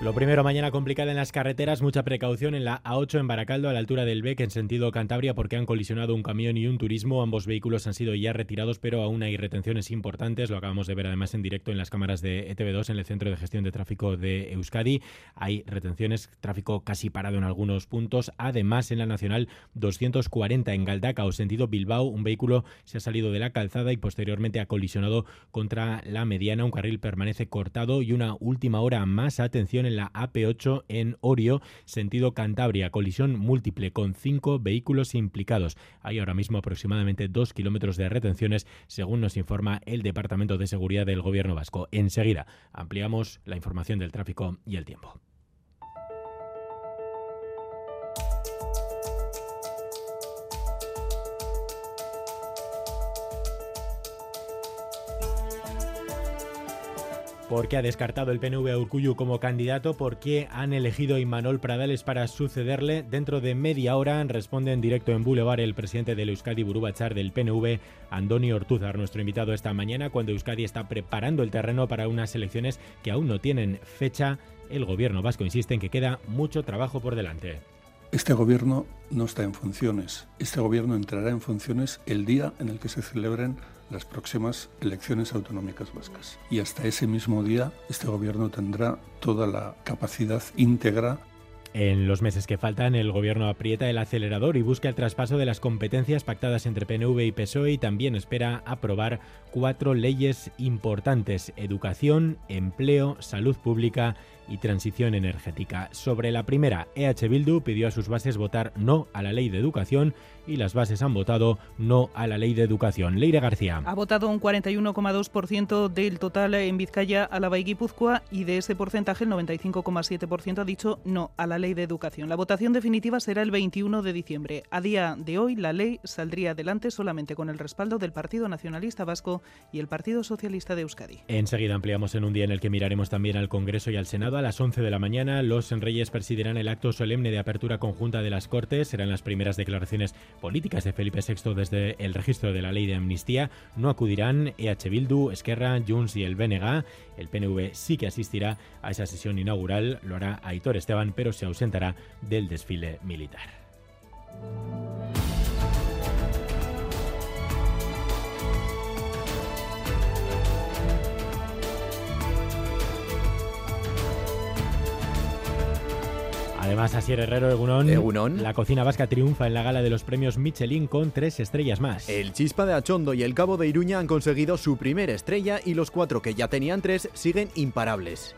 Lo primero, mañana complicada en las carreteras, mucha precaución en la A8 en Baracaldo a la altura del Bec en sentido Cantabria porque han colisionado un camión y un turismo. Ambos vehículos han sido ya retirados, pero aún hay retenciones importantes. Lo acabamos de ver además en directo en las cámaras de ETV2 en el Centro de Gestión de Tráfico de Euskadi. Hay retenciones, tráfico casi parado en algunos puntos. Además, en la Nacional 240 en Galdaca o sentido Bilbao, un vehículo se ha salido de la calzada y posteriormente ha colisionado contra la mediana. Un carril permanece cortado y una última hora más. Atención en la AP8 en Orio, sentido Cantabria. Colisión múltiple con cinco vehículos implicados. Hay ahora mismo aproximadamente dos kilómetros de retenciones, según nos informa el Departamento de Seguridad del Gobierno Vasco. Enseguida ampliamos la información del tráfico y el tiempo. ¿Por qué ha descartado el PNV a Urcuyu como candidato? ¿Por qué han elegido a Imanol Pradales para sucederle? Dentro de media hora responde en directo en Boulevard el presidente del Euskadi Burubachar del PNV, Andoni Ortúzar, nuestro invitado esta mañana, cuando Euskadi está preparando el terreno para unas elecciones que aún no tienen fecha. El gobierno vasco insiste en que queda mucho trabajo por delante. Este gobierno no está en funciones. Este gobierno entrará en funciones el día en el que se celebren las próximas elecciones autonómicas vascas. Y hasta ese mismo día este gobierno tendrá toda la capacidad íntegra en los meses que faltan, el gobierno aprieta el acelerador y busca el traspaso de las competencias pactadas entre PNV y PSOE y también espera aprobar cuatro leyes importantes, educación, empleo, salud pública y transición energética. Sobre la primera, EH Bildu pidió a sus bases votar no a la ley de educación y las bases han votado no a la ley de educación. Leire García. Ha votado un 41,2% del total en Vizcaya, Álava y Guipúzcoa y de ese porcentaje el 95,7% ha dicho no a la ley de educación. La votación definitiva será el 21 de diciembre. A día de hoy la ley saldría adelante solamente con el respaldo del Partido Nacionalista Vasco y el Partido Socialista de Euskadi. Enseguida ampliamos en un día en el que miraremos también al Congreso y al Senado. A las 11 de la mañana los Reyes presidirán el acto solemne de apertura conjunta de las Cortes. Serán las primeras declaraciones políticas de Felipe VI desde el registro de la ley de amnistía. No acudirán EH Bildu, Esquerra, Junts y el BNG. El PNV sí que asistirá a esa sesión inaugural. Lo hará Aitor Esteban, pero se ausentará del desfile militar. Además, Asier Herrero Egunon, la cocina vasca triunfa en la gala de los premios Michelin con tres estrellas más. El Chispa de Achondo y el Cabo de Iruña han conseguido su primera estrella y los cuatro que ya tenían tres siguen imparables.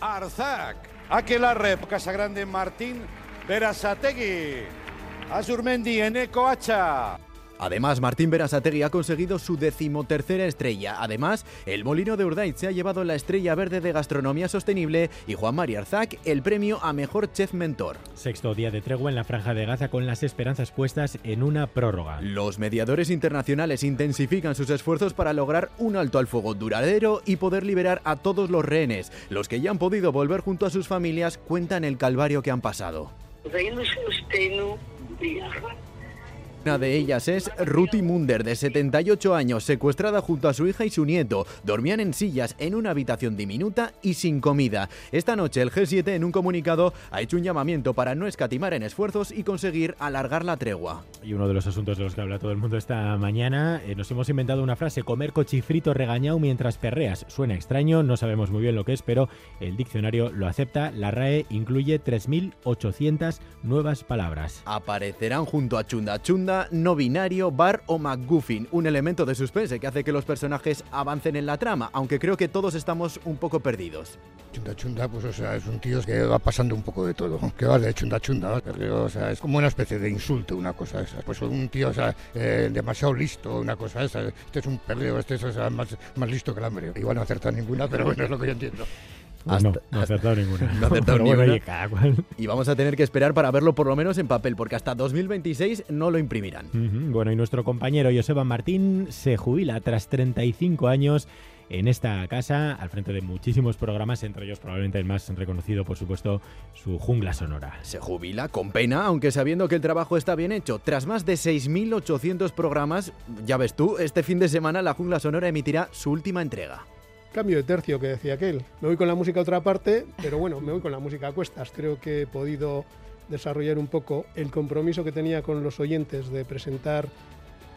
Arzac, Aquelarre, Casagrande Martín, Verasategui, Azurmendi, Eneco Hacha. Además, Martín Berasategui ha conseguido su decimotercera estrella. Además, el Molino de Urdaiz se ha llevado la estrella verde de gastronomía sostenible y Juan María Arzac el premio a mejor chef mentor. Sexto día de tregua en la Franja de Gaza con las esperanzas puestas en una prórroga. Los mediadores internacionales intensifican sus esfuerzos para lograr un alto al fuego duradero y poder liberar a todos los rehenes. Los que ya han podido volver junto a sus familias cuentan el calvario que han pasado. Una de ellas es Ruti Munder, de 78 años, secuestrada junto a su hija y su nieto. Dormían en sillas en una habitación diminuta y sin comida. Esta noche el G7 en un comunicado ha hecho un llamamiento para no escatimar en esfuerzos y conseguir alargar la tregua. Y uno de los asuntos de los que habla todo el mundo esta mañana, eh, nos hemos inventado una frase, comer cochifrito regañado mientras perreas. Suena extraño, no sabemos muy bien lo que es, pero el diccionario lo acepta. La RAE incluye 3.800 nuevas palabras. Aparecerán junto a chunda chunda no binario, bar o McGuffin, un elemento de suspense que hace que los personajes avancen en la trama, aunque creo que todos estamos un poco perdidos. Chunda chunda, pues o sea, es un tío que va pasando un poco de todo, que va de chunda chunda, o sea, es como una especie de insulto, una cosa esa. Pues un tío, o sea, eh, demasiado listo, una cosa esa. Este es un perreo, este es más, más listo que el hambre. Igual no acerta ninguna, pero bueno, es lo que yo entiendo. No, no ha acertado ninguna. No ha acertado ninguna. Y vamos a tener que esperar para verlo por lo menos en papel, porque hasta 2026 no lo imprimirán. Bueno, y nuestro compañero Joseba Martín se jubila tras 35 años en esta casa, al frente de muchísimos programas, entre ellos probablemente el más reconocido, por supuesto, su jungla sonora. Se jubila con pena, aunque sabiendo que el trabajo está bien hecho. Tras más de 6.800 programas, ya ves tú, este fin de semana la jungla sonora emitirá su última entrega. Cambio de tercio que decía aquel. Me voy con la música a otra parte, pero bueno, me voy con la música a cuestas. Creo que he podido desarrollar un poco el compromiso que tenía con los oyentes de presentar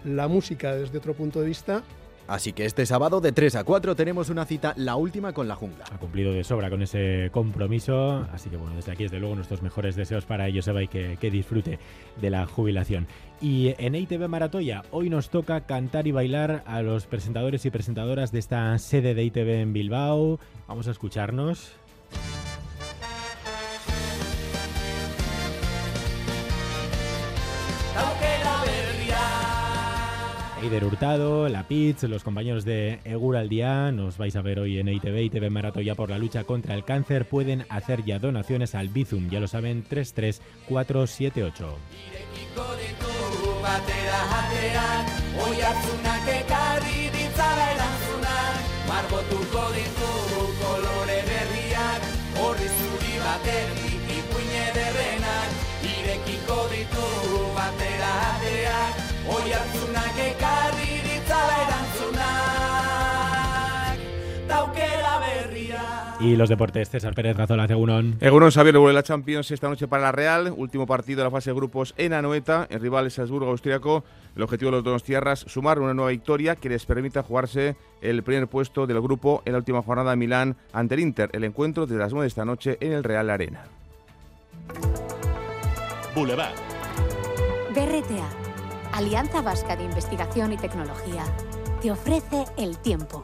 la música desde otro punto de vista Así que este sábado de 3 a 4 tenemos una cita, la última con la jungla. Ha cumplido de sobra con ese compromiso, así que bueno, desde aquí desde luego nuestros mejores deseos para Joseba y que, que disfrute de la jubilación. Y en ITV Maratoya, hoy nos toca cantar y bailar a los presentadores y presentadoras de esta sede de ITV en Bilbao. Vamos a escucharnos. Eider Hurtado, La Pitz, los compañeros de Egur al Día, nos vais a ver hoy en ITV, ITV Maratoya por la lucha contra el cáncer, pueden hacer ya donaciones al Bizum, ya lo saben, 33478. Y los deportes, César Pérez Gazola, Egunon. Egunon Xavier vuelve la Champions esta noche para la Real. Último partido de la fase de grupos en Anoeta. El rival es Salzburgo austriaco. El objetivo de los dos tierras, sumar una nueva victoria que les permita jugarse el primer puesto del grupo en la última jornada de Milán ante el Inter. El encuentro desde las 9 de esta noche en el Real Arena. Boulevard. BRTA, Alianza Vasca de Investigación y Tecnología, te ofrece el tiempo.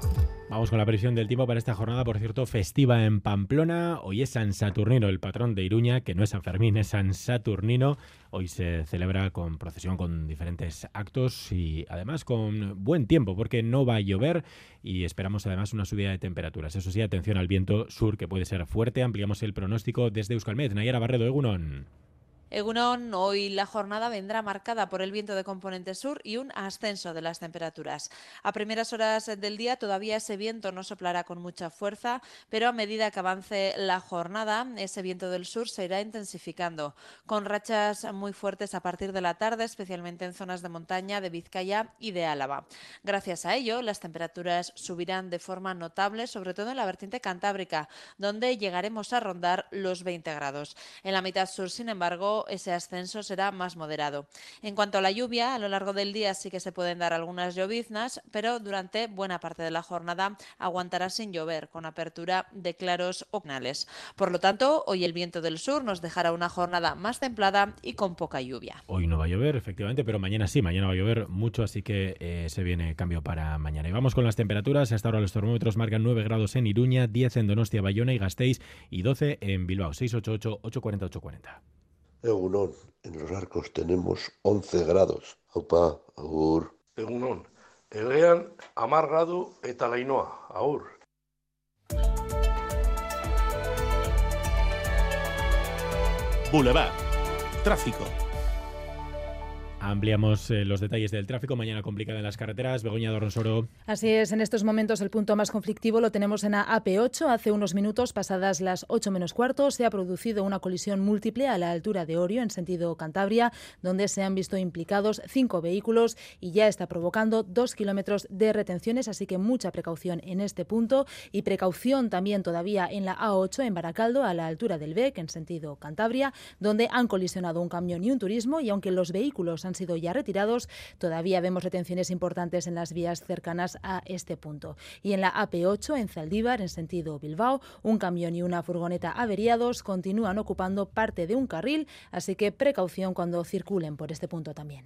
Vamos con la previsión del tiempo para esta jornada, por cierto, festiva en Pamplona. Hoy es San Saturnino, el patrón de Iruña, que no es San Fermín, es San Saturnino. Hoy se celebra con procesión, con diferentes actos y además con buen tiempo, porque no va a llover y esperamos además una subida de temperaturas. Eso sí, atención al viento sur, que puede ser fuerte. Ampliamos el pronóstico desde Euskalmet. Nayara Barredo, Egunon. Egunon, hoy la jornada vendrá marcada por el viento de componente sur y un ascenso de las temperaturas. A primeras horas del día todavía ese viento no soplará con mucha fuerza, pero a medida que avance la jornada, ese viento del sur se irá intensificando, con rachas muy fuertes a partir de la tarde, especialmente en zonas de montaña de Vizcaya y de Álava. Gracias a ello, las temperaturas subirán de forma notable, sobre todo en la vertiente cantábrica, donde llegaremos a rondar los 20 grados. En la mitad sur, sin embargo, ese ascenso será más moderado. En cuanto a la lluvia, a lo largo del día sí que se pueden dar algunas lloviznas, pero durante buena parte de la jornada aguantará sin llover, con apertura de claros o canales. Por lo tanto, hoy el viento del sur nos dejará una jornada más templada y con poca lluvia. Hoy no va a llover, efectivamente, pero mañana sí, mañana va a llover mucho, así que eh, se viene cambio para mañana. Y vamos con las temperaturas. Hasta ahora los termómetros marcan 9 grados en Iruña, 10 en Donostia, Bayona y Gasteiz y 12 en Bilbao. 688 840 840. Egunon, en los arcos tenemos 11 grados. Aupa, agur. Egunon, elean amar gradu eta lainoa, agur. Boulevard. Tráfico. Ampliamos eh, los detalles del tráfico. Mañana complicada en las carreteras. Begoña Dorronsoro. Así es, en estos momentos el punto más conflictivo lo tenemos en la AP8. Hace unos minutos, pasadas las 8 menos cuarto, se ha producido una colisión múltiple a la altura de Orio, en sentido Cantabria, donde se han visto implicados cinco vehículos y ya está provocando dos kilómetros de retenciones. Así que mucha precaución en este punto y precaución también todavía en la A8 en Baracaldo, a la altura del BEC, en sentido Cantabria, donde han colisionado un camión y un turismo. Y aunque los vehículos han sido ya retirados, todavía vemos retenciones importantes en las vías cercanas a este punto. Y en la AP8, en Zaldívar, en sentido Bilbao, un camión y una furgoneta averiados continúan ocupando parte de un carril, así que precaución cuando circulen por este punto también.